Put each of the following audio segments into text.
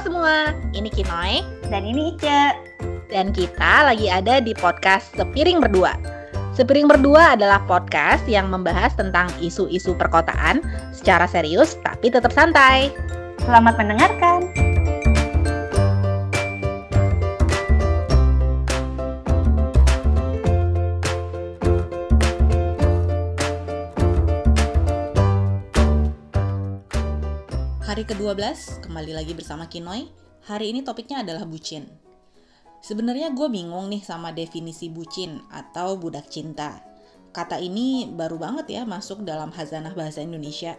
semua, ini Kinoy Dan ini Ice. dan kita lagi ada di podcast Sepiring Berdua. Sepiring Berdua adalah podcast yang membahas tentang isu-isu perkotaan secara serius tapi tetap santai. Selamat mendengarkan. Hari ke-12, kembali lagi bersama Kinoy. Hari ini topiknya adalah bucin. Sebenarnya gue bingung nih sama definisi bucin atau budak cinta. Kata ini baru banget ya masuk dalam hazanah bahasa Indonesia.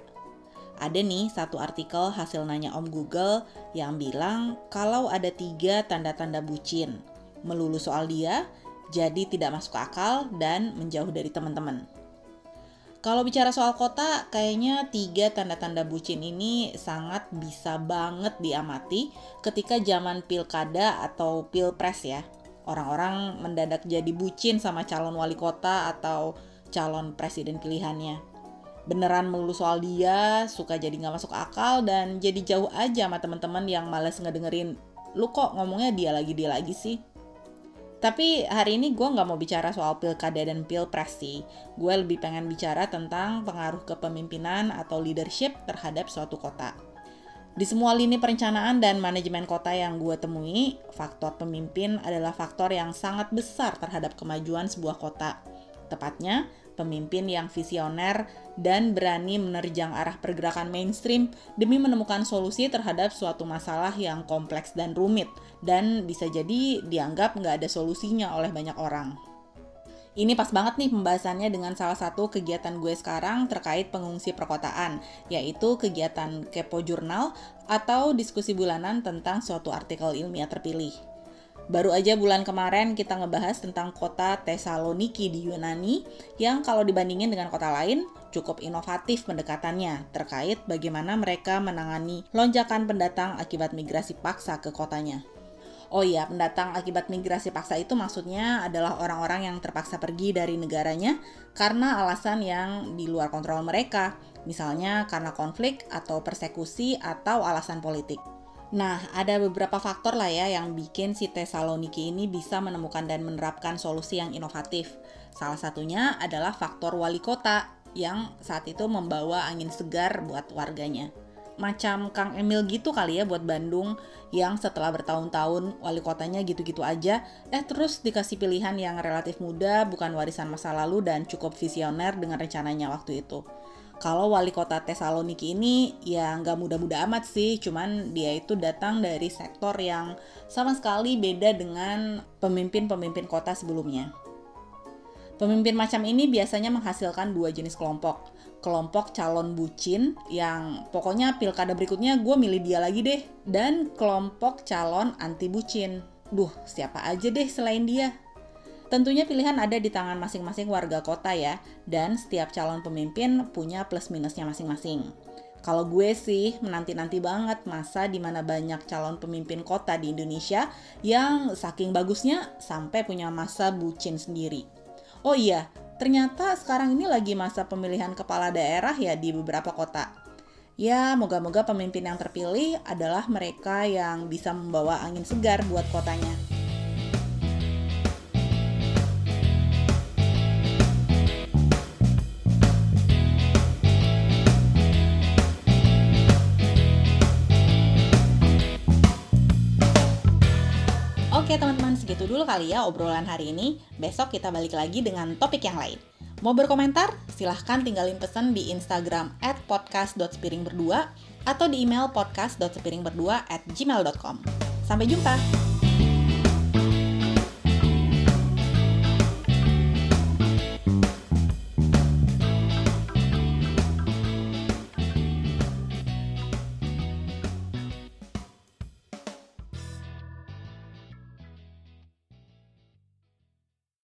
Ada nih satu artikel hasil nanya Om Google yang bilang kalau ada tiga tanda-tanda bucin. Melulu soal dia, jadi tidak masuk akal dan menjauh dari teman-teman. Kalau bicara soal kota, kayaknya tiga tanda-tanda bucin ini sangat bisa banget diamati ketika zaman pilkada atau pilpres ya. Orang-orang mendadak jadi bucin sama calon wali kota atau calon presiden pilihannya. Beneran melulu soal dia, suka jadi nggak masuk akal dan jadi jauh aja sama teman-teman yang males ngedengerin lu kok ngomongnya dia lagi dia lagi sih. Tapi hari ini gue nggak mau bicara soal pilkada dan pilpres sih. Gue lebih pengen bicara tentang pengaruh kepemimpinan atau leadership terhadap suatu kota. Di semua lini perencanaan dan manajemen kota yang gue temui, faktor pemimpin adalah faktor yang sangat besar terhadap kemajuan sebuah kota. Tepatnya, pemimpin yang visioner dan berani menerjang arah pergerakan mainstream demi menemukan solusi terhadap suatu masalah yang kompleks dan rumit dan bisa jadi dianggap nggak ada solusinya oleh banyak orang. Ini pas banget nih pembahasannya dengan salah satu kegiatan gue sekarang terkait pengungsi perkotaan, yaitu kegiatan Kepo Jurnal atau diskusi bulanan tentang suatu artikel ilmiah terpilih. Baru aja bulan kemarin kita ngebahas tentang kota Thessaloniki di Yunani yang kalau dibandingin dengan kota lain cukup inovatif pendekatannya terkait bagaimana mereka menangani lonjakan pendatang akibat migrasi paksa ke kotanya. Oh iya, pendatang akibat migrasi paksa itu maksudnya adalah orang-orang yang terpaksa pergi dari negaranya karena alasan yang di luar kontrol mereka, misalnya karena konflik atau persekusi atau alasan politik. Nah, ada beberapa faktor lah ya yang bikin si Thessaloniki ini bisa menemukan dan menerapkan solusi yang inovatif. Salah satunya adalah faktor wali kota yang saat itu membawa angin segar buat warganya. Macam Kang Emil gitu kali ya buat Bandung yang setelah bertahun-tahun wali kotanya gitu-gitu aja, eh terus dikasih pilihan yang relatif muda, bukan warisan masa lalu dan cukup visioner dengan rencananya waktu itu kalau wali kota Thessaloniki ini ya nggak muda-muda amat sih, cuman dia itu datang dari sektor yang sama sekali beda dengan pemimpin-pemimpin kota sebelumnya. Pemimpin macam ini biasanya menghasilkan dua jenis kelompok. Kelompok calon bucin yang pokoknya pilkada berikutnya gue milih dia lagi deh. Dan kelompok calon anti bucin. Duh, siapa aja deh selain dia. Tentunya pilihan ada di tangan masing-masing warga kota ya, dan setiap calon pemimpin punya plus minusnya masing-masing. Kalau gue sih menanti-nanti banget masa di mana banyak calon pemimpin kota di Indonesia yang saking bagusnya sampai punya masa bucin sendiri. Oh iya, ternyata sekarang ini lagi masa pemilihan kepala daerah ya di beberapa kota. Ya, moga-moga pemimpin yang terpilih adalah mereka yang bisa membawa angin segar buat kotanya. Oke teman-teman, segitu dulu kali ya obrolan hari ini. Besok kita balik lagi dengan topik yang lain. Mau berkomentar? Silahkan tinggalin pesan di Instagram at podcast.spiringberdua atau di email podcast.spiringberdua at gmail.com. Sampai jumpa!